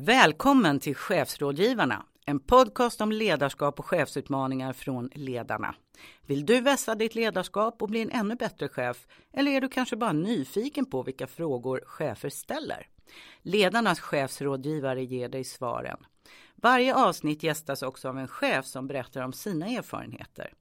Välkommen till Chefsrådgivarna, en podcast om ledarskap och chefsutmaningar från ledarna. Vill du vässa ditt ledarskap och bli en ännu bättre chef? Eller är du kanske bara nyfiken på vilka frågor chefer ställer? Ledarnas chefsrådgivare ger dig svaren. Varje avsnitt gästas också av en chef som berättar om sina erfarenheter.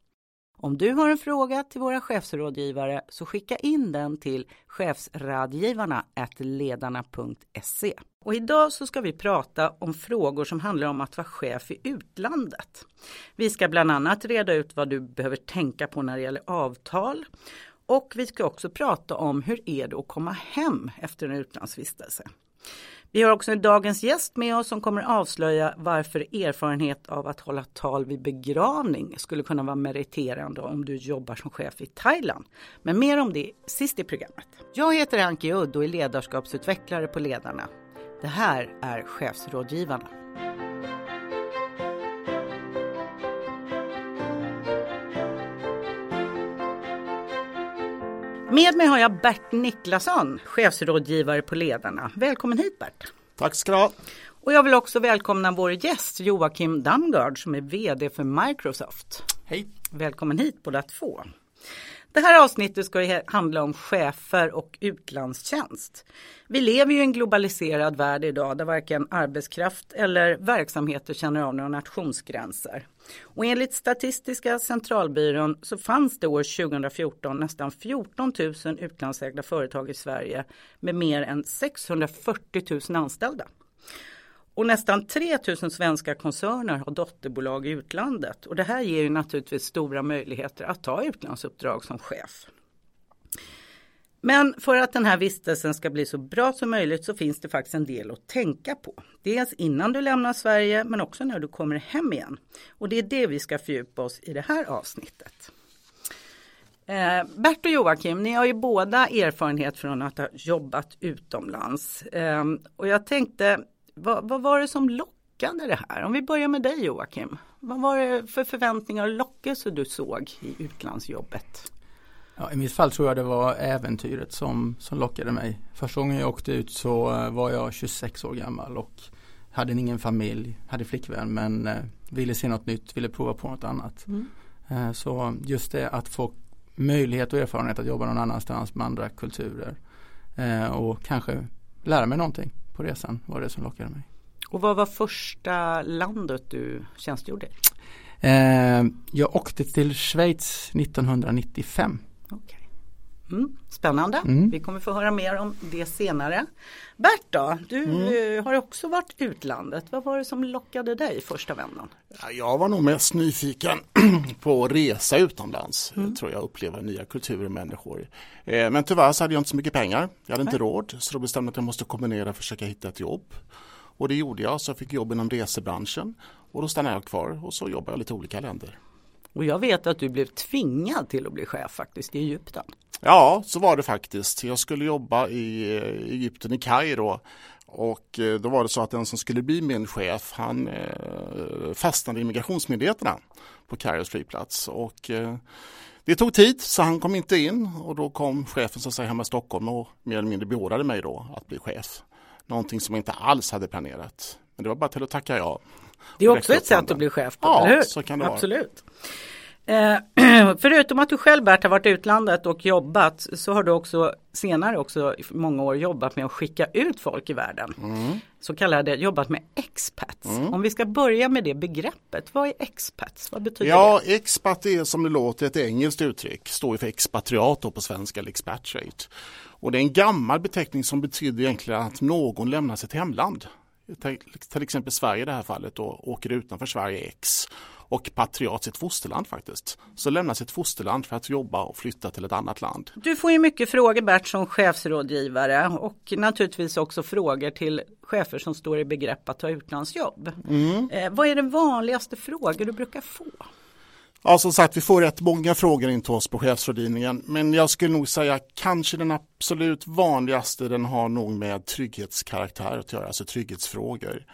Om du har en fråga till våra chefsrådgivare så skicka in den till chefsradgivarna ledarna.se. Och idag så ska vi prata om frågor som handlar om att vara chef i utlandet. Vi ska bland annat reda ut vad du behöver tänka på när det gäller avtal. Och vi ska också prata om hur är det att komma hem efter en utlandsvistelse. Vi har också en dagens gäst med oss som kommer avslöja varför erfarenhet av att hålla tal vid begravning skulle kunna vara meriterande om du jobbar som chef i Thailand. Men mer om det sist i programmet. Jag heter Anki Udd och är ledarskapsutvecklare på Ledarna. Det här är Chefsrådgivarna. Med mig har jag Bert Niklasson, chefsrådgivare på Ledarna. Välkommen hit Bert! Tack ska du ha! Och jag vill också välkomna vår gäst Joakim Damgard som är VD för Microsoft. Hej! Välkommen hit båda två! Det här avsnittet ska handla om chefer och utlandstjänst. Vi lever ju i en globaliserad värld idag där varken arbetskraft eller verksamheter känner av några nationsgränser. Och enligt Statistiska centralbyrån så fanns det år 2014 nästan 14 000 utlandsägda företag i Sverige med mer än 640 000 anställda. Och nästan 3000 svenska koncerner har dotterbolag i utlandet och det här ger ju naturligtvis stora möjligheter att ta utlandsuppdrag som chef. Men för att den här vistelsen ska bli så bra som möjligt så finns det faktiskt en del att tänka på. Dels innan du lämnar Sverige men också när du kommer hem igen. Och det är det vi ska fördjupa oss i det här avsnittet. Eh, Bert och Joakim, ni har ju båda erfarenhet från att ha jobbat utomlands. Eh, och jag tänkte vad, vad, var det som lockade det här? Om vi börjar med dig Joakim. Vad var det för förväntningar och lockelse du såg i utlandsjobbet? Ja, I mitt fall tror jag det var äventyret som, som lockade mig. Första gången jag åkte ut så eh, var jag 26 år gammal och hade ingen familj, hade flickvän men eh, ville se något nytt, ville prova på något annat. Mm. Eh, så just det att få möjlighet och erfarenhet att jobba någon annanstans med andra kulturer och kanske lära mig någonting på resan var det som lockade mig. Och vad var första landet du tjänstgjorde i? Eh, jag åkte till Schweiz 1995. Okay. Mm, spännande, mm. vi kommer få höra mer om det senare. Bert då, du mm. har också varit utlandet. Vad var det som lockade dig första vändan? Jag var nog mest nyfiken på att resa utomlands. Mm. Jag tror jag upplever nya kulturer och människor. Eh, men tyvärr så hade jag inte så mycket pengar. Jag hade inte råd så då bestämde jag att jag måste kombinera och försöka hitta ett jobb. Och det gjorde jag så jag fick jobb inom resebranschen och då stannade jag kvar och så jobbade jag lite olika länder. Och jag vet att du blev tvingad till att bli chef faktiskt i Egypten. Ja, så var det faktiskt. Jag skulle jobba i eh, Egypten, i Kairo. Och eh, då var det så att den som skulle bli min chef, han eh, fastnade i migrationsmyndigheterna på Kairos flygplats. Och det tog tid så han kom inte in och då kom chefen som säger hemma i Stockholm och mer eller mindre beordrade mig då att bli chef. Någonting som jag inte alls hade planerat. Men det var bara till att tacka ja. Det är också ett sätt att bli chef på, ja, eller hur? så kan det Absolut. vara. Eh, förutom att du själv Bert har varit i utlandet och jobbat så har du också senare också i många år jobbat med att skicka ut folk i världen. Mm. Så kallade jobbat med expats. Mm. Om vi ska börja med det begreppet, vad är expats? Vad betyder ja, det? expat är som det låter ett engelskt uttryck, står för expatriat på svenska eller expatriate. Och det är en gammal beteckning som betyder egentligen att någon lämnar sitt hemland till exempel Sverige i det här fallet då, åker utanför Sverige X och patriat sitt fosterland faktiskt. Så lämnar sitt fosterland för att jobba och flytta till ett annat land. Du får ju mycket frågor Bert som chefsrådgivare och naturligtvis också frågor till chefer som står i begrepp att ta utlandsjobb. Mm. Eh, vad är det vanligaste frågor du brukar få? Ja, som sagt, vi får rätt många frågor in till oss på chefsrådgivningen, men jag skulle nog säga kanske den absolut vanligaste, den har nog med trygghetskaraktär att göra, alltså trygghetsfrågor.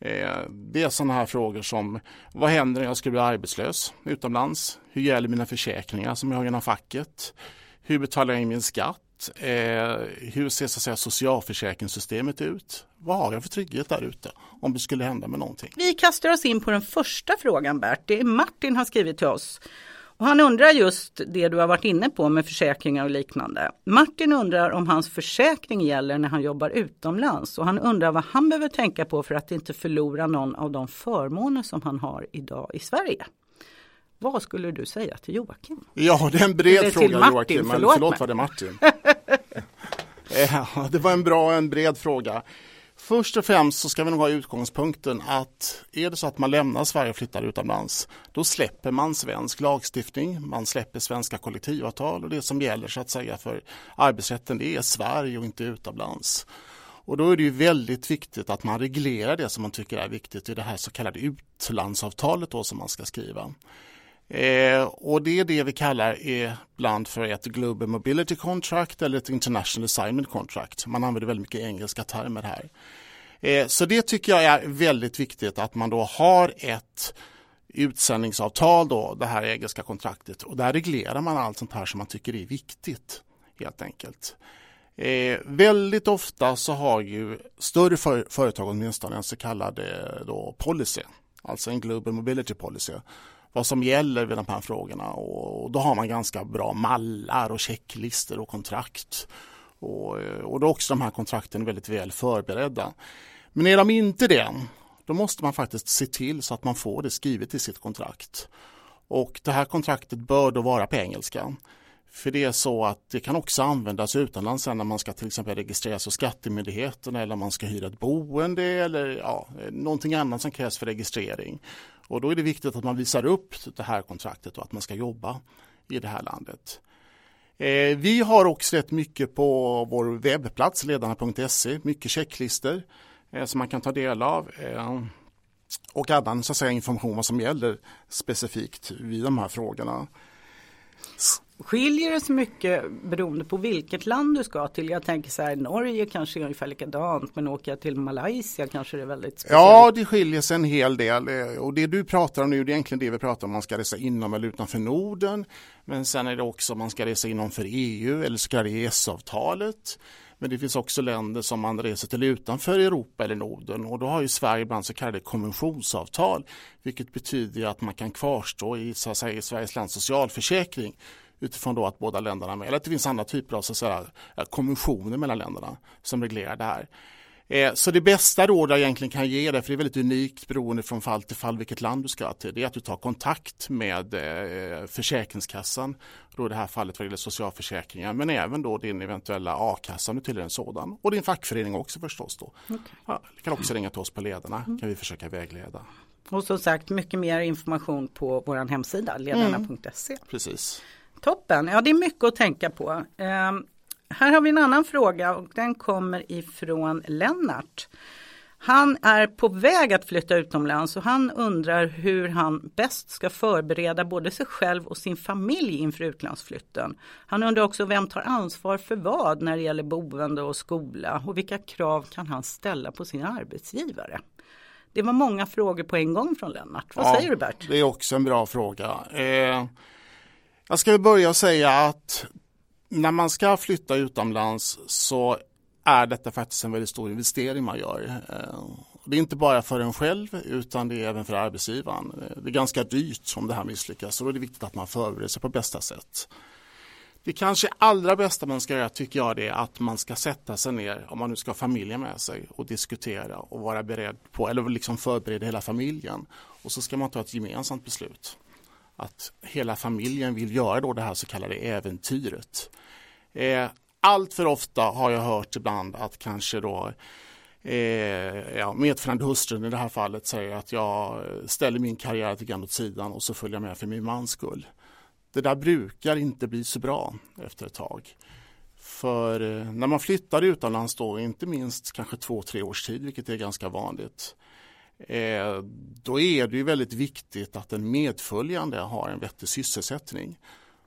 Eh, det är sådana här frågor som vad händer när jag skulle bli arbetslös utomlands? Hur gäller mina försäkringar som jag har genom facket? Hur betalar jag in min skatt? Eh, hur ser så att säga, socialförsäkringssystemet ut? Vad har jag för trygghet där ute om det skulle hända med någonting? Vi kastar oss in på den första frågan Bert. Det är Martin har skrivit till oss. Och han undrar just det du har varit inne på med försäkringar och liknande. Martin undrar om hans försäkring gäller när han jobbar utomlands och han undrar vad han behöver tänka på för att inte förlora någon av de förmåner som han har idag i Sverige. Vad skulle du säga till Joakim? Ja, det är en bred Eller fråga Martin, Joakim, men förlåt, förlåt var det Martin. ja, det var en bra och en bred fråga. Först och främst så ska vi nog ha utgångspunkten att är det så att man lämnar Sverige och flyttar utomlands, då släpper man svensk lagstiftning, man släpper svenska kollektivavtal och det som gäller så att säga för arbetsrätten det är Sverige och inte utomlands. Och då är det ju väldigt viktigt att man reglerar det som man tycker är viktigt i det här så kallade utlandsavtalet då som man ska skriva. Eh, och det är det vi kallar eh, ibland för ett Global Mobility Contract eller ett International Assignment Contract. Man använder väldigt mycket engelska termer här. Eh, så det tycker jag är väldigt viktigt att man då har ett utsändningsavtal, då, det här engelska kontraktet och där reglerar man allt sånt här som man tycker är viktigt helt enkelt. Eh, väldigt ofta så har ju större för, företag åtminstone en så kallad eh, då, policy, alltså en Global Mobility Policy vad som gäller vid de här frågorna och då har man ganska bra mallar och checklistor och kontrakt. Och, eh, och då är också de här kontrakten väldigt väl förberedda. Men är de inte det, då måste man faktiskt se till så att man får det skrivet i sitt kontrakt. Och det här kontraktet bör då vara på engelska. För det är så att det kan också användas utomlands när man ska till exempel registreras hos Skattemyndigheten eller man ska hyra ett boende eller ja, någonting annat som krävs för registrering. Och då är det viktigt att man visar upp det här kontraktet och att man ska jobba i det här landet. Eh, vi har också rätt mycket på vår webbplats ledarna.se, mycket checklistor eh, som man kan ta del av eh, och annan så att säga, information vad som gäller specifikt vid de här frågorna. Skiljer det sig mycket beroende på vilket land du ska till? Jag tänker så här, Norge kanske är ungefär likadant men åker jag till Malaysia kanske det är väldigt speciellt. Ja, det skiljer sig en hel del eh, och det du pratar om nu det är egentligen det vi pratar om man ska resa inom eller utanför Norden. Men sen är det också om man ska resa inom för EU eller ska EES-avtalet. Men det finns också länder som man reser till utanför Europa eller Norden och då har ju Sverige ibland så kallade konventionsavtal vilket betyder att man kan kvarstå i, så att säga, Sveriges lands socialförsäkring utifrån då att båda länderna är med. Eller att det finns andra typer av så att säga, konventioner mellan länderna som reglerar det här. Eh, så det bästa råd jag egentligen kan ge dig, för det är väldigt unikt beroende från fall till fall vilket land du ska till, det är att du tar kontakt med eh, Försäkringskassan, då i det här fallet vad gäller socialförsäkringar, men även då din eventuella a-kassa om du tillhör en sådan. Och din fackförening också förstås då. Okay. Ja, du kan också ringa till oss på ledarna, mm. kan vi försöka vägleda. Och som sagt mycket mer information på vår hemsida ledarna.se. Mm. Precis. Toppen, ja det är mycket att tänka på. Eh, här har vi en annan fråga och den kommer ifrån Lennart. Han är på väg att flytta utomlands och han undrar hur han bäst ska förbereda både sig själv och sin familj inför utlandsflytten. Han undrar också vem tar ansvar för vad när det gäller boende och skola och vilka krav kan han ställa på sin arbetsgivare? Det var många frågor på en gång från Lennart. Vad ja, säger du Bert? Det är också en bra fråga. Eh, jag ska börja säga att när man ska flytta utomlands så är detta faktiskt en väldigt stor investering man gör. Eh, det är inte bara för en själv utan det är även för arbetsgivaren. Eh, det är ganska dyrt om det här misslyckas och då är det viktigt att man förbereder sig på bästa sätt. Det kanske allra bästa man ska göra tycker jag det är att man ska sätta sig ner, om man nu ska ha familjen med sig och diskutera och vara beredd på, eller liksom förbereda hela familjen. Och så ska man ta ett gemensamt beslut att hela familjen vill göra då det här så kallade äventyret. Eh, allt för ofta har jag hört ibland att kanske då eh, ja, medföljande hustrun i det här fallet säger att jag ställer min karriär lite grann åt sidan och så följer jag med för min mans skull. Det där brukar inte bli så bra efter ett tag. För eh, när man flyttar utomlands då, inte minst kanske två, tre års tid, vilket är ganska vanligt, Eh, då är det ju väldigt viktigt att den medföljande har en vettig sysselsättning.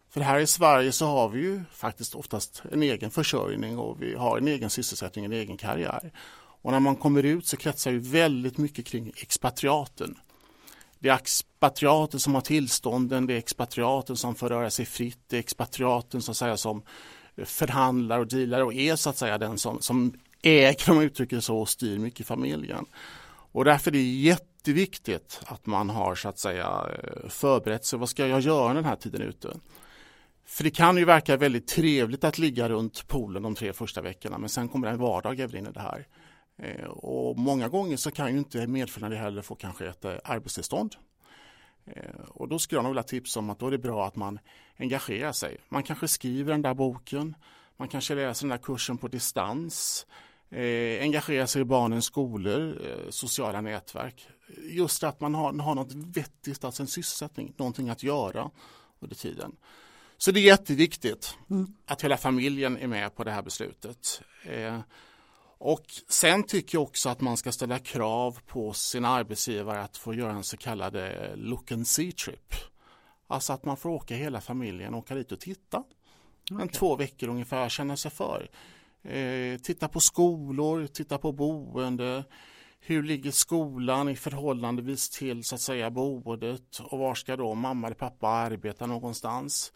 För här i Sverige så har vi ju faktiskt oftast en egen försörjning och vi har en egen sysselsättning, en egen karriär. Och när man kommer ut så kretsar ju väldigt mycket kring expatriaten. Det är expatriaten som har tillstånden, det är expatriaten som får röra sig fritt, det är expatriaten som, säga, som förhandlar och dealar och är så att säga den som, som äger, om man uttrycker så, och styr mycket i familjen. Och därför är det jätteviktigt att man har så att säga eh, förberett sig. Vad ska jag göra den här tiden ute? För det kan ju verka väldigt trevligt att ligga runt poolen de tre första veckorna men sen kommer en vardag även in i det här. Eh, och många gånger så kan ju inte medföljande heller få kanske ett eh, arbetstillstånd. Och då skulle jag nog vilja tipsa om att då är det bra att man engagerar sig. Man kanske skriver den där boken, man kanske läser den där kursen på distans, eh, engagerar sig i barnens skolor, eh, sociala nätverk. Just att man har, har något vettigt, alltså en sysselsättning, någonting att göra under tiden. Så det är jätteviktigt mm. att hela familjen är med på det här beslutet. Eh, och sen tycker jag också att man ska ställa krav på sin arbetsgivare att få göra en så kallad eh, look and see trip. Alltså att man får åka hela familjen, åka dit och titta. Okay. En två veckor ungefär, känna sig för. Eh, titta på skolor, titta på boende. Hur ligger skolan i förhållandevis till så att säga boendet och var ska då mamma eller pappa arbeta någonstans?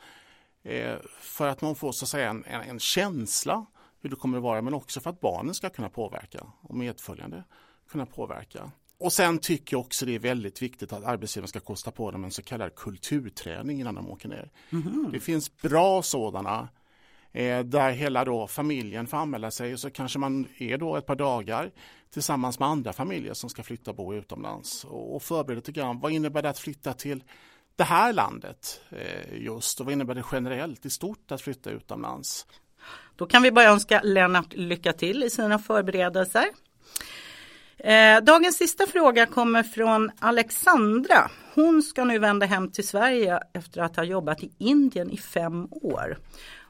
Eh, för att man får så att säga en, en, en känsla hur det kommer att vara men också för att barnen ska kunna påverka och medföljande kunna påverka. Och sen tycker jag också det är väldigt viktigt att arbetsgivaren ska kosta på dem en så kallad kulturträning innan de åker ner. Mm. Det finns bra sådana eh, där hela då familjen får anmäla sig och så kanske man är då ett par dagar tillsammans med andra familjer som ska flytta och bo utomlands och, och förbereda lite grann. Vad innebär det att flytta till det här landet eh, just och vad innebär det generellt i stort att flytta utomlands? Då kan vi bara önska Lennart lycka till i sina förberedelser. Eh, dagens sista fråga kommer från Alexandra. Hon ska nu vända hem till Sverige efter att ha jobbat i Indien i fem år.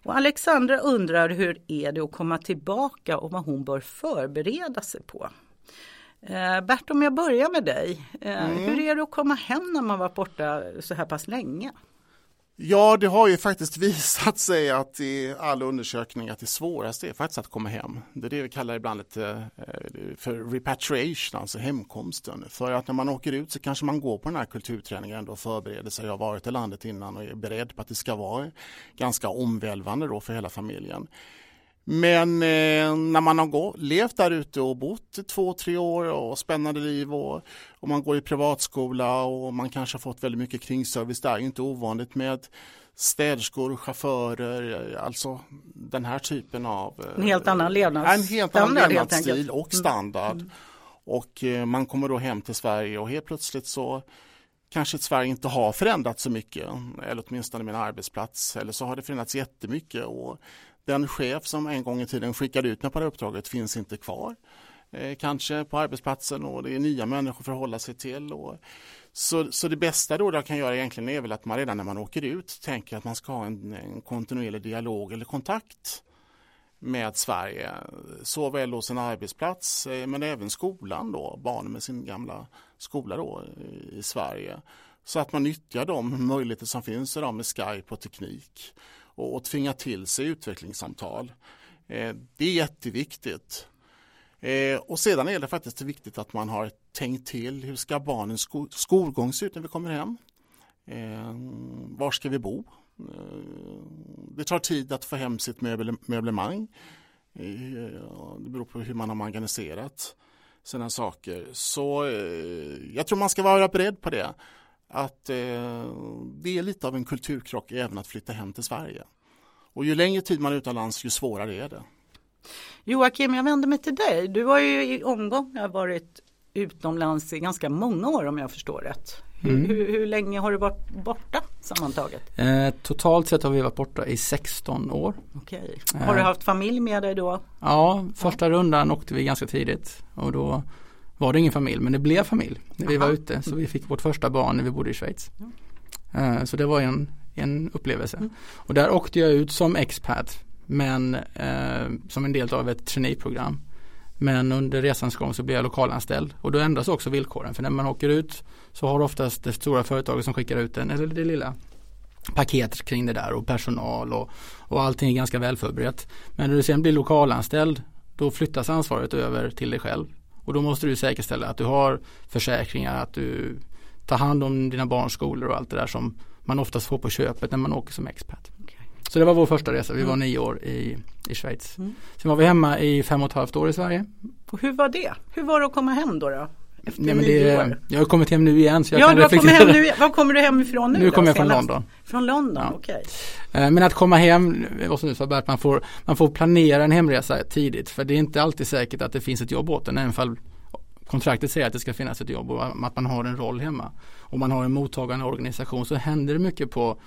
Och Alexandra undrar hur är det att komma tillbaka och vad hon bör förbereda sig på. Eh, Bert, om jag börjar med dig. Eh, mm. Hur är det att komma hem när man varit borta så här pass länge? Ja, det har ju faktiskt visat sig att i alla undersökningar att det svåraste är faktiskt att komma hem. Det är det vi kallar ibland lite eh, för repatriation, alltså hemkomsten. För att när man åker ut så kanske man går på den här kulturträningen och förbereder sig, har varit i landet innan och är beredd på att det ska vara ganska omvälvande då för hela familjen. Men eh, när man har gå, levt där ute och bott två, tre år och spännande liv och, och man går i privatskola och man kanske har fått väldigt mycket kringservice där, inte ovanligt med städerskor, chaufförer, alltså den här typen av En helt annan levnadsstandard. En helt annan levnadsstil och mm. standard. Mm. Och eh, man kommer då hem till Sverige och helt plötsligt så kanske Sverige inte har förändrats så mycket, eller åtminstone min arbetsplats, eller så har det förändrats jättemycket och den chef som en gång i tiden skickade ut mig på det uppdraget finns inte kvar. Eh, kanske på arbetsplatsen och det är nya människor att förhålla sig till. Och, så, så det bästa då jag kan göra egentligen är väl att man redan när man åker ut tänker att man ska ha en, en kontinuerlig dialog eller kontakt med Sverige. Såväl hos en arbetsplats eh, men även skolan då, barnen med sin gamla skola då eh, i Sverige. Så att man nyttjar de möjligheter som finns idag med Skype och teknik och, och tvinga till sig utvecklingssamtal. Eh, det är jätteviktigt. Eh, och sedan är det faktiskt viktigt att man har tänkt till hur ska barnens sko skolgång se ut när vi kommer hem? Eh, var ska vi bo? Eh, det tar tid att få hem sitt möble möblemang. Eh, det beror på hur man har organiserat sina saker. Så eh, jag tror man ska vara beredd på det att eh, det är lite av en kulturkrock även att flytta hem till Sverige. Och ju längre tid man är utomlands ju svårare är det. Joakim, jag vänder mig till dig. Du har ju i omgångar varit utomlands i ganska många år om jag förstår rätt. Mm. Hur, hur, länge har du varit borta sammantaget? Eh, totalt sett har vi varit borta i 16 år. Okej. Har du eh. haft familj med dig då? Ja, första ja. rundan åkte vi ganska tidigt och då var det ingen familj men det blev familj när vi var ute. Så vi fick vårt första barn när vi bodde i Schweiz. Mm. Så det var en, en upplevelse. Mm. Och där åkte jag ut som expat men eh, som en del av ett traineeprogram. Men under resans gång så blev jag lokalanställd och då ändras också villkoren. För när man åker ut så har oftast det stora företaget som skickar ut den, eller det lilla paket kring det där och personal och, och allting är ganska väl förberett. Men när du sen blir lokalanställd då flyttas ansvaret över till dig själv. Och då måste du säkerställa att du har försäkringar, att du tar hand om dina barns skolor och allt det där som man oftast får på köpet när man åker som expat. Okay. Så det var vår första resa, vi var Mm. nio år i, i Schweiz. Mm. Sen var vi hemma i fem och ett halvt år i Sverige. Och hur var det? Hur var det att komma hem då? då? Efter Nej, men nio det, år? jag har kommit hem nu igen så jag Ja, kan du har kommit hem nu. Var kommer du hemifrån nu? Nu då, kommer jag från? London. Från London, Ja. okej. Eh, Men att komma hem, vad som nu sa Bert, man får, man får planera en hemresa tidigt för det är inte alltid säkert att det finns ett jobb åt en även fall kontraktet säger att det ska finnas ett jobb och att man har en roll hemma. Och man har en mottagande organisation så händer det mycket på,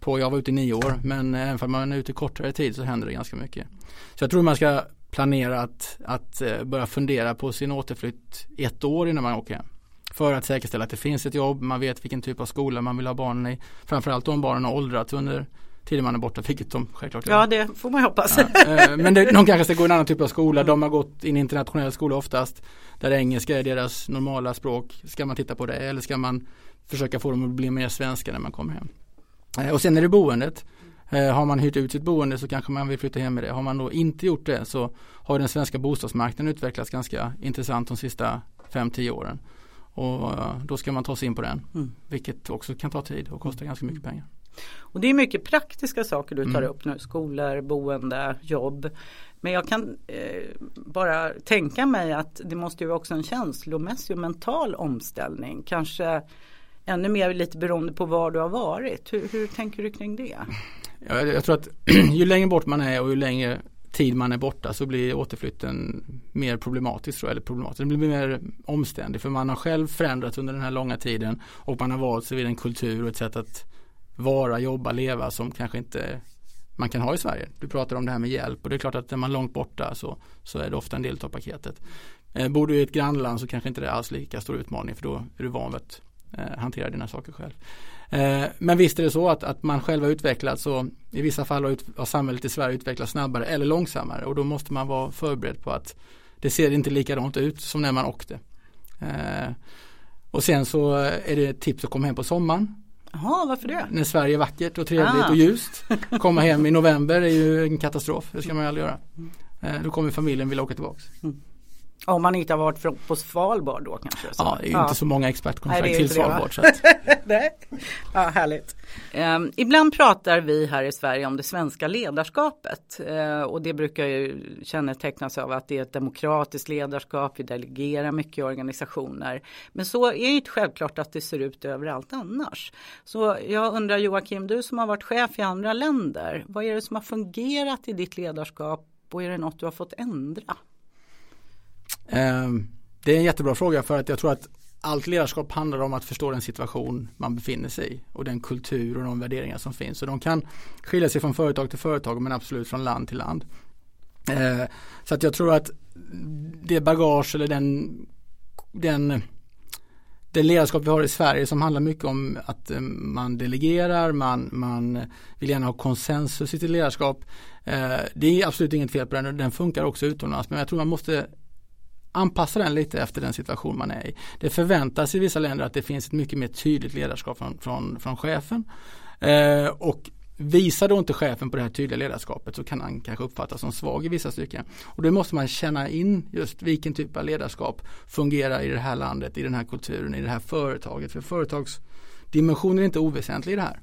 på jag var ute i nio år men även om man är ute kortare tid så händer det ganska mycket. Så jag tror man ska planera att, att eh, börja fundera på sin återflytt ett år innan man åker hem. För att säkerställa att det finns ett jobb, man vet vilken typ av skola man vill ha barnen i. Framförallt om barnen har åldrats under tiden man är borta, vilket de självklart gör. Ja, det får man hoppas. Ja, eh, men det, de kanske ska gå i en annan typ av skola. De har gått i en internationell skola oftast. Där engelska är deras normala språk. Ska man titta på det eller ska man försöka få dem att bli mer svenska när man kommer hem. Eh, Och sen är det boendet. Eh, Har man hyrt ut sitt boende så kanske man vill flytta hem med det. Har man då inte gjort det så har den svenska bostadsmarknaden utvecklats ganska intressant de sista 5-10 åren. Och eh, då ska man ta sig in på den. Mm. Vilket också kan ta tid och kosta ganska mycket pengar. Och det är mycket praktiska saker du tar Mm. upp nu. Skolor, boende, jobb. Men jag kan eh, bara tänka mig att det måste ju också en känslomässig och mental omställning. Kanske ännu mer lite beroende på var du har varit. Hur, hur tänker du kring det? Jag, jag tror att ju längre bort man är och ju längre tid man är borta så blir återflytten mer problematisk tror jag. Eller problematisk. Den blir mer omständig för man har själv förändrats under den här långa tiden och man har valt sig vid en kultur och ett sätt att vara, jobba, leva som kanske inte man kan ha i Sverige. Du pratar om det här med hjälp och det är klart att är man långt borta så, så är det ofta en del av paketet. Eh, bor du i ett grannland så kanske inte det är alls lika stor utmaning för då är du van vid att eh, hantera dina saker själv. Eh, men visst är det så att, att man själv har utvecklats och i vissa fall har, ut, har samhället i Sverige utvecklats snabbare eller långsammare och då måste man vara förberedd på att det ser inte likadant ut som när man åkte. Eh, och sen så är det ett tips att komma hem på sommaren Jaha, varför det? när Sverige är vackert och trevligt Ah. och ljust. Komma hem i november är ju en katastrof, det ska man ju aldrig göra. Eh, då kommer familjen vilja åka tillbaks. Om man inte har varit på Svalbard då kanske? Så. Ja, det är ju inte så många expertkontrakt det till det? Svalbard. Så att, Nej. Ja, härligt. Ehm, ibland pratar vi här i Sverige om det svenska ledarskapet eh, och det brukar ju kännetecknas av att det är ett demokratiskt ledarskap, vi delegerar mycket i organisationer. Men så är ju inte självklart att det ser ut överallt annars. Så jag undrar Joakim, du som har varit chef i andra länder, vad är det som har fungerat i ditt ledarskap och är det något du har fått ändra? Ehm, det är en jättebra fråga för att jag tror att allt ledarskap handlar om att förstå den situation man befinner sig i och den kultur och de värderingar som finns. Så de kan skilja sig från företag till företag men absolut från land till land. Ehm, så att jag tror att det bagage eller den, den det ledarskap vi har i Sverige som handlar mycket om att eh, man delegerar, man, man vill gärna ha konsensus i sitt ledarskap. Ehm, det är absolut inget fel på den och den funkar också utomlands men jag tror man måste anpassa den lite efter den situation man är i. Det förväntas i vissa länder att det finns ett mycket mer tydligt ledarskap från, från, från chefen. Eh, och visar då inte chefen på det här tydliga ledarskapet så kan han kanske uppfattas som svag i vissa stycken. Och då måste man känna in just vilken typ av ledarskap fungerar i det här landet, i den här kulturen, i det här företaget. För företagsdimensionen är inte oväsentlig i det här.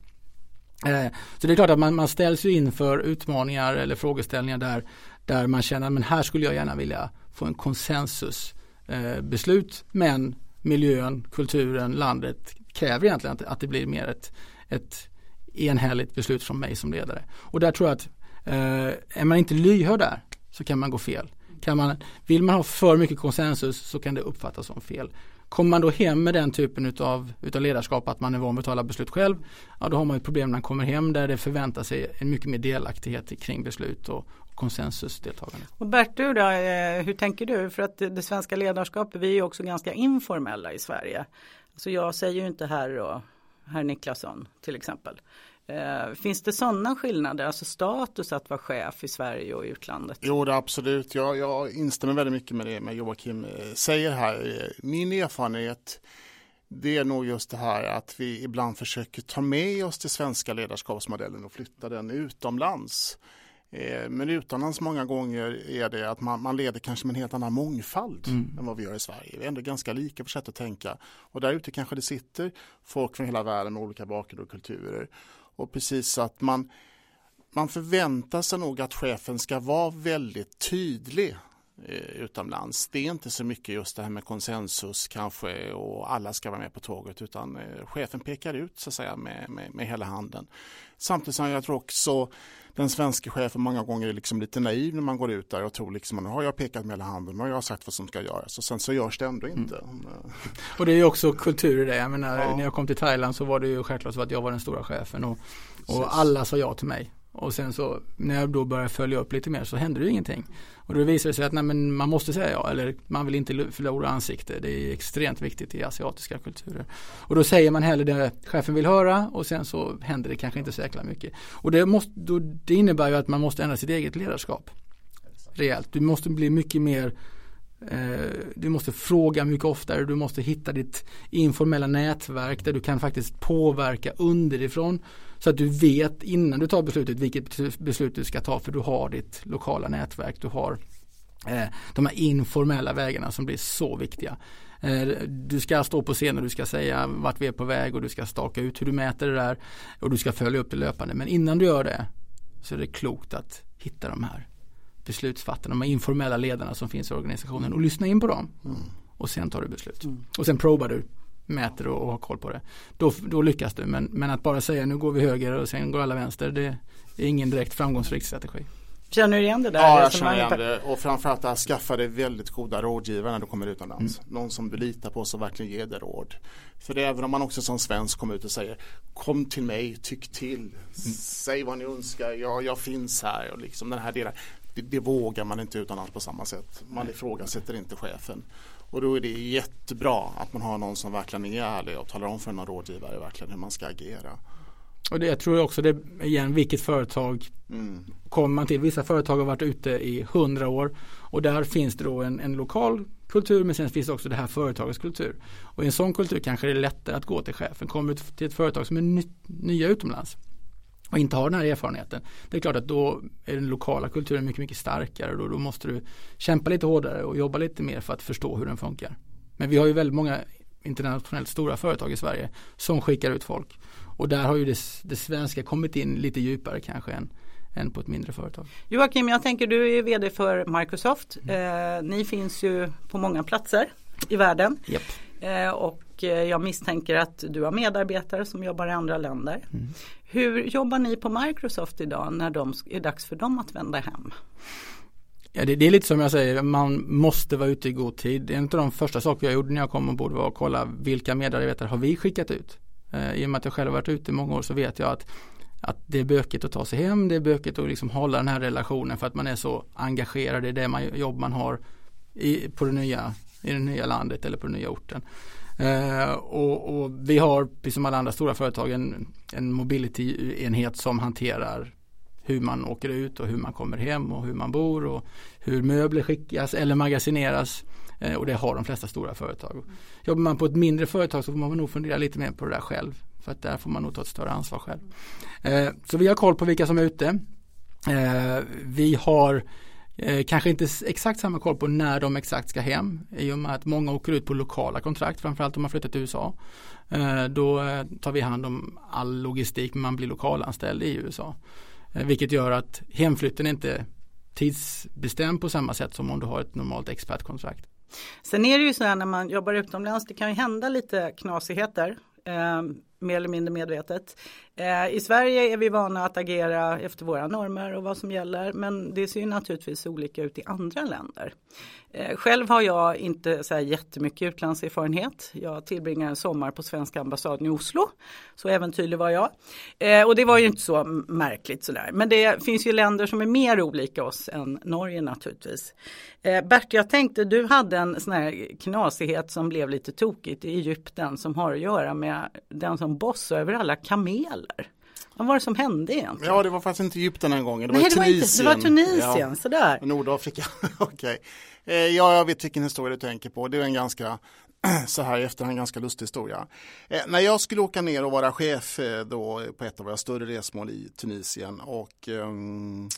Eh, så det är klart att man, man ställs ju inför utmaningar eller frågeställningar där, där man känner men här skulle jag gärna vilja få en konsensusbeslut eh, men miljön, kulturen, landet kräver egentligen att, att det blir mer ett, ett enhälligt beslut från mig som ledare. Och där tror jag att eh, är man inte lyhörd där så kan man gå fel. Kan man, vill man ha för mycket konsensus så kan det uppfattas som fel. Kommer man då hem med den typen utav, utav ledarskap att man är van vid att ta alla beslut själv, ja då har man ett problem när man kommer hem där det förväntar sig en mycket mer delaktighet kring beslut och konsensusdeltagande. Och Bert, du då, eh, hur tänker du? För att det, det svenska ledarskapet, vi är ju också ganska informella i Sverige. Så jag säger ju inte herr och herr Niklasson till exempel. Eh, finns det sådana skillnader, alltså status att vara chef i Sverige och i utlandet? Jo, det absolut. Jag, jag instämmer väldigt mycket med det med Joakim eh, säger här. Min erfarenhet det är nog just det här att vi ibland försöker ta med oss den svenska ledarskapsmodellen och flytta den utomlands. Eh, Men utomlands många gånger är det att man, man leder kanske med en helt annan mångfald Mm. än vad vi gör i Sverige. Vi är ändå ganska lika på sätt att tänka. Och där ute kanske det sitter folk från hela världen med olika bakgrunder och kulturer. Och precis att man man förväntar sig nog att chefen ska vara väldigt tydlig eh, utomlands. Det är inte så mycket just det här med konsensus kanske och alla ska vara med på tåget utan eh, chefen pekar ut så att säga med, med, med hela handen. Samtidigt som jag tror också den svenska chefen många gånger är liksom lite naiv när man går ut där och tror liksom nu har jag pekat med hela handen, nu har jag sagt vad som ska göras och sen så görs det ändå inte. Mm. Och det är ju också kultur i det. Jag menar, ja. när jag kom till Thailand så var det ju självklart så att jag var den stora chefen och, och alla sa ja till mig. Och sen så när jag då började följa upp lite mer så hände det ju ingenting. Och då visade det sig att nej, men man måste säga ja eller man vill inte förlora ansikte. Det är extremt viktigt i asiatiska kulturer. Och då säger man hellre det chefen vill höra och sen så händer det kanske inte så jäkla mycket. Och det, måste, då, det innebär ju att man måste ändra sitt eget ledarskap. Rejält. Du måste bli mycket mer eh, du måste fråga mycket oftare, du måste hitta ditt informella nätverk där du kan faktiskt påverka underifrån så att du vet innan du tar beslutet vilket beslut du ska ta för du har ditt lokala nätverk. Du har eh, de här informella vägarna som blir så viktiga. Eh, du ska stå på scen och du ska säga vart vi är på väg och du ska staka ut hur du mäter det där och du ska följa upp det löpande. Men innan du gör det så är det klokt att hitta de här beslutsfattarna, de här informella ledarna som finns i organisationen och lyssna in på dem. Mm. Och sen tar du beslut. Mm. Och sen probar du mäter och, och har koll på det. Då, då lyckas du men, men att bara säga nu går vi höger och sen går alla vänster det är ingen direkt framgångsrik strategi. Känner du igen det där? Ja, jag känner igen det och framförallt att skaffa dig väldigt goda rådgivare när du kommer utomlands. Mm. Någon som du litar på som verkligen ger dig råd. För det är även om man också som svensk kommer ut och säger kom till mig, tyck till, mm. säg vad ni önskar, jag, jag finns här och liksom den här delen. Det, det vågar man inte utomlands på samma sätt. Man ifrågasätter inte chefen. Och då är det jättebra att man har någon som verkligen är ärlig och talar om för en rådgivare verkligen hur man ska agera. Och det jag tror också det igen vilket företag mm. kommer man till. Vissa företag har varit ute i hundra år och där finns det då en, en, lokal kultur men sen finns det också det här företagets kultur. Och i en sån kultur kanske det är lättare att gå till chefen. Kommer du till ett företag som är ny, nya utomlands och inte har den här erfarenheten. Det är klart att då är den lokala kulturen mycket, mycket starkare. Då, då måste du kämpa lite hårdare och jobba lite mer för att förstå hur den funkar. Men vi har ju väldigt många internationellt stora företag i Sverige som skickar ut folk. Och där har ju det, det svenska kommit in lite djupare kanske än, än på ett mindre företag. Joakim, jag tänker du är vd för Microsoft. Eh, ni finns ju på många platser i världen. Yep. Eh, och Eh, jag misstänker att du har medarbetare som jobbar i andra länder. Mm. Hur jobbar ni på Microsoft idag när det är dags för dem att vända hem? Ja, det, det, är lite som jag säger, man måste vara ute i god tid. En av de första saker jag gjorde när jag kom ombord var att kolla vilka medarbetare har vi skickat ut. Eh, I och med att jag själv varit ute i många år så vet jag att, att det är bökigt att ta sig hem, det är bökigt att liksom hålla den här relationen för att man är så engagerad i det man, jobb man har i, på det nya, i det nya landet eller på den nya orten. Eh, och, och, vi har, precis som alla andra stora företag, en, en mobility-enhet som hanterar hur man åker ut och hur man kommer hem och hur man bor och hur möbler skickas eller magasineras. Eh, och det har de flesta stora företag. Jobbar man på ett mindre företag så får man nog fundera lite mer på det där själv. För att där får man nog ta ett större ansvar själv. Eh, så vi har koll på vilka som är ute. Eh, vi har Eh, kanske inte exakt samma koll på när de exakt ska hem i och med att många åker ut på lokala kontrakt framförallt om man flyttar till USA. Eh, då eh, tar vi hand om all logistik men man blir lokalanställd i USA. Eh, vilket gör att hemflytten inte tidsbestämd på samma sätt som om du har ett normalt expertkontrakt. Sen är det ju så här när man jobbar utomlands, det kan ju hända lite knasigheter. Ehm, Mer eller mindre medvetet. Eh, I Sverige är vi vana att agera efter våra normer och vad som gäller men det ser ju naturligtvis olika ut i andra länder. Eh, själv har jag inte så här jättemycket utlandserfarenhet. Jag tillbringar en sommar på svenska ambassaden i Oslo. Så äventyrlig var jag. Eh, och det var ju inte så märkligt sådär. Men det finns ju länder som är mer olika oss än Norge naturligtvis. Eh, Bert, jag tänkte du hade en sån här knasighet som blev lite tokigt i Egypten som har att göra med den som bossar över alla kameler. Vad var det som hände egentligen? Ja, det var faktiskt inte Egypten den gången. Det Nej, var det Tunisien. Var inte, det var Tunisien, ja. sådär. Nordafrika, okej. Okay. Eh, ja, jag vet vilken historia du tänker på. Det är en ganska så här i efterhand ganska lustig historia. Eh, när jag skulle åka ner och vara chef eh, då på ett av våra större resmål i Tunisien och um,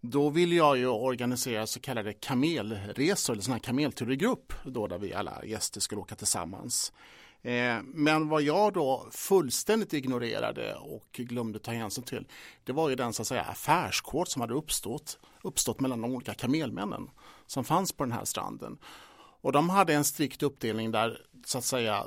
då ville jag ju organisera så kallade kamelresor, eller sådana här kamelturer i grupp, då där vi alla gäster skulle åka tillsammans. Eh, men vad jag då fullständigt ignorerade och glömde ta hänsyn till, det var ju den så att säga affärskod som hade uppstått, uppstått mellan de olika kamelmännen som fanns på den här stranden. Och de hade en strikt uppdelning där så att säga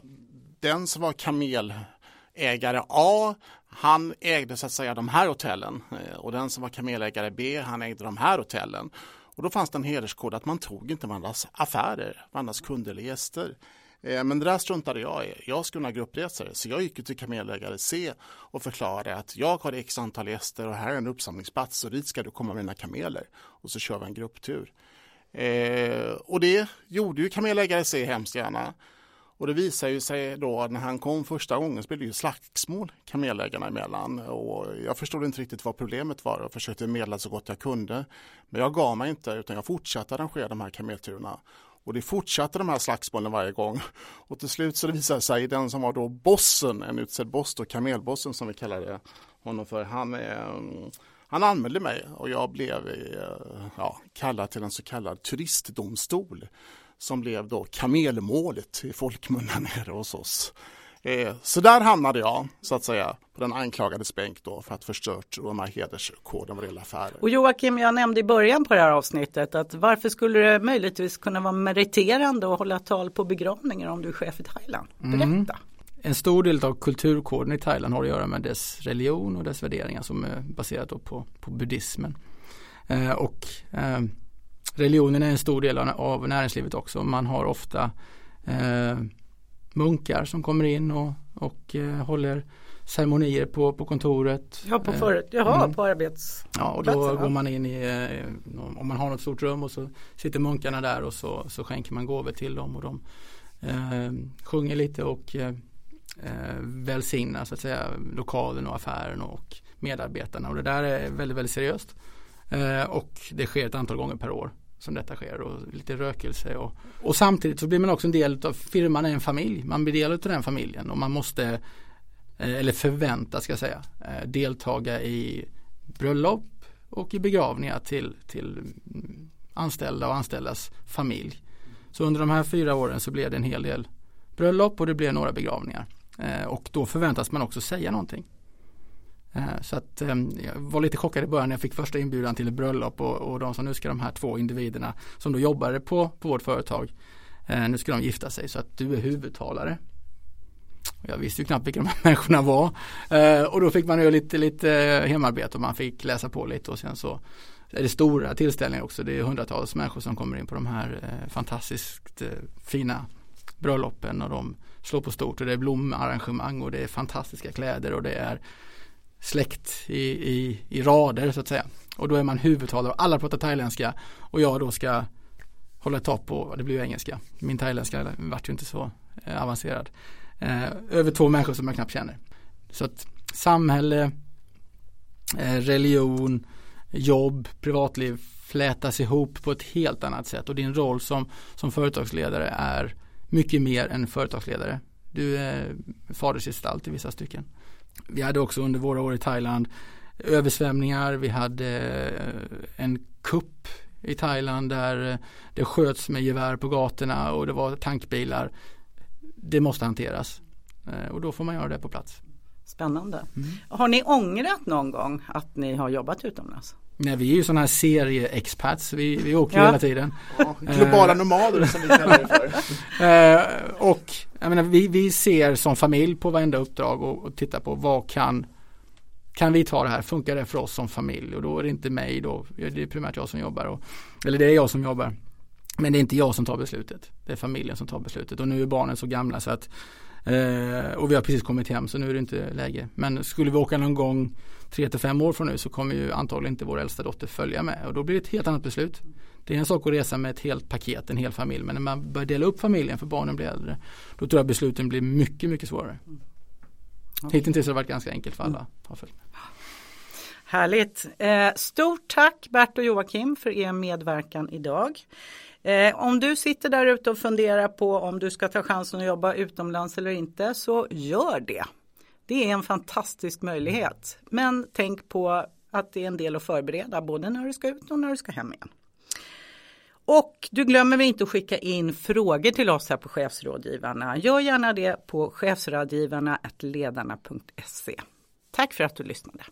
den som var kamelägare A, han ägde så att säga de här hotellen eh, och den som var kamelägare B, han ägde de här hotellen. Och då fanns det en hederskod att man tog inte varandras affärer, varandras kunder eller gäster. Eh, men det där struntade jag i. Jag skulle ha gruppresor så jag gick till kamelägare C och förklarade att jag har x antal gäster och här är en uppsamlingsplats och dit ska du komma med dina kameler och så kör vi en grupptur. Eh, och det gjorde ju kamelägare C hemskt gärna. Och det visar ju sig då när han kom första gången så blev det ju slagsmål kamelägarna emellan och jag förstod inte riktigt vad problemet var och försökte medla så gott jag kunde. Men jag gav mig inte utan jag fortsatte arrangera de här kamelturerna och det fortsatte de här slagsmålen varje gång. Och till slut så visade det sig den som var då bossen, en utsedd boss då, kamelbossen som vi kallade honom för, han, ehm, han anmälde mig och jag blev eh, ja, kallad till en så kallad turistdomstol som blev då kamelmålet i folkmun nere hos oss. Eh, så där hamnade jag, så att säga, på den anklagades bänk då för att förstört de här hederskoden vad det affärer. Och Joakim, jag nämnde i början på det här avsnittet att varför skulle det möjligtvis kunna vara meriterande att hålla tal på begravningar om du är chef i Thailand? Mm. Berätta! Mm. En stor del av kulturkoden i Thailand har att göra med dess religion och dess värderingar som är baserat på, på buddhismen. Eh, och eh, religionen är en stor del av näringslivet också. Man har ofta eh, munkar som kommer in och, och eh, håller ceremonier på, på kontoret. Ja, på, eh, för, jaha, mm. på arbets... Ja, och då går man in i, eh, om man har något stort rum och så sitter munkarna där och så, så skänker man gåvor till dem och de eh, sjunger lite och eh, välsignar så att säga lokalen och affären och medarbetarna och det där är väldigt, väldigt seriöst. Eh, och det sker ett antal gånger per år som detta sker och lite rökelse och, och samtidigt så blir man också en del av firman är en familj. Man blir del av den familjen och man måste eh, eller förväntas ska jag säga eh, deltaga i bröllop och i begravningar till, till mm, anställda och anställdas familj. Så under de här fyra åren så blev det en hel del bröllop och det blev några begravningar. Eh, och då förväntas man också säga någonting. Eh, så att ehm, jag var lite chockad i början när jag fick första inbjudan till ett bröllop och, och de sa nu ska de här två individerna som då jobbade på, på vårt företag eh, nu ska de gifta sig så att du är huvudtalare. Jag visste ju knappt vilka de här människorna var eh, och då fick man göra lite, lite hemarbete och man fick läsa på lite och sen så är det stora tillställningar också. Det är hundratals människor som kommer in på de här fantastiskt fina bröllopen och de slår på stort och det är blomarrangemang och det är fantastiska kläder och det är släkt i, i, i rader så att säga. Och då är man huvudtalare och alla pratar thailändska och jag då ska hålla ett tag på, det blir ju engelska. Min thailändska vart ju inte så eh, avancerad. Eh, över två människor som jag knappt känner. Så att samhälle, eh, religion, jobb, privatliv flätas ihop på ett helt annat sätt och din roll som, som företagsledare är mycket mer än företagsledare. Du är fadersgestalt i vissa stycken. Vi hade också under våra år i Thailand översvämningar, vi hade eh, en kupp i Thailand där eh, det sköts med gevär på gatorna och det var tankbilar. Det måste hanteras eh, och då får man göra det på plats. Spännande. Mm. Har ni ångrat någon gång att ni har jobbat utomlands? Nej vi är ju sådana här serie-expats, vi, vi åker ja. hela tiden. Ja, globala nomader som vi kallar det för. och jag menar, vi, vi ser som familj på varenda uppdrag och, och tittar på vad kan kan vi ta det här, funkar det för oss som familj? Och då är det inte mig då, det är primärt jag som jobbar. Och, eller det är jag som jobbar. Men det är inte jag som tar beslutet. Det är familjen som tar beslutet. Och nu är barnen så gamla så att eh, och vi har precis kommit hem så nu är det inte läge. Men skulle vi åka någon gång tre till fem år från nu så kommer ju antagligen inte vår äldsta dotter följa med. Och då blir det ett helt annat beslut. Det är en sak att resa med ett helt paket, en hel familj. Men när man börjar dela upp familjen för barnen blir äldre. Då tror jag besluten blir mycket, mycket svårare. Mm. Hittills har det varit ganska enkelt för alla. Mm. Härligt. Eh, stort tack Bert och Joakim för er medverkan idag. Eh, om du sitter där ute och funderar på om du ska ta chansen att jobba utomlands eller inte så gör det. Det är en fantastisk möjlighet. Men tänk på att det är en del att förbereda både när du ska ut och när du ska hem igen. Och du glömmer inte att skicka in frågor till oss här på Chefsrådgivarna. Gör gärna det på chefsrådgivarna.ledarna.se. Tack för att du lyssnade.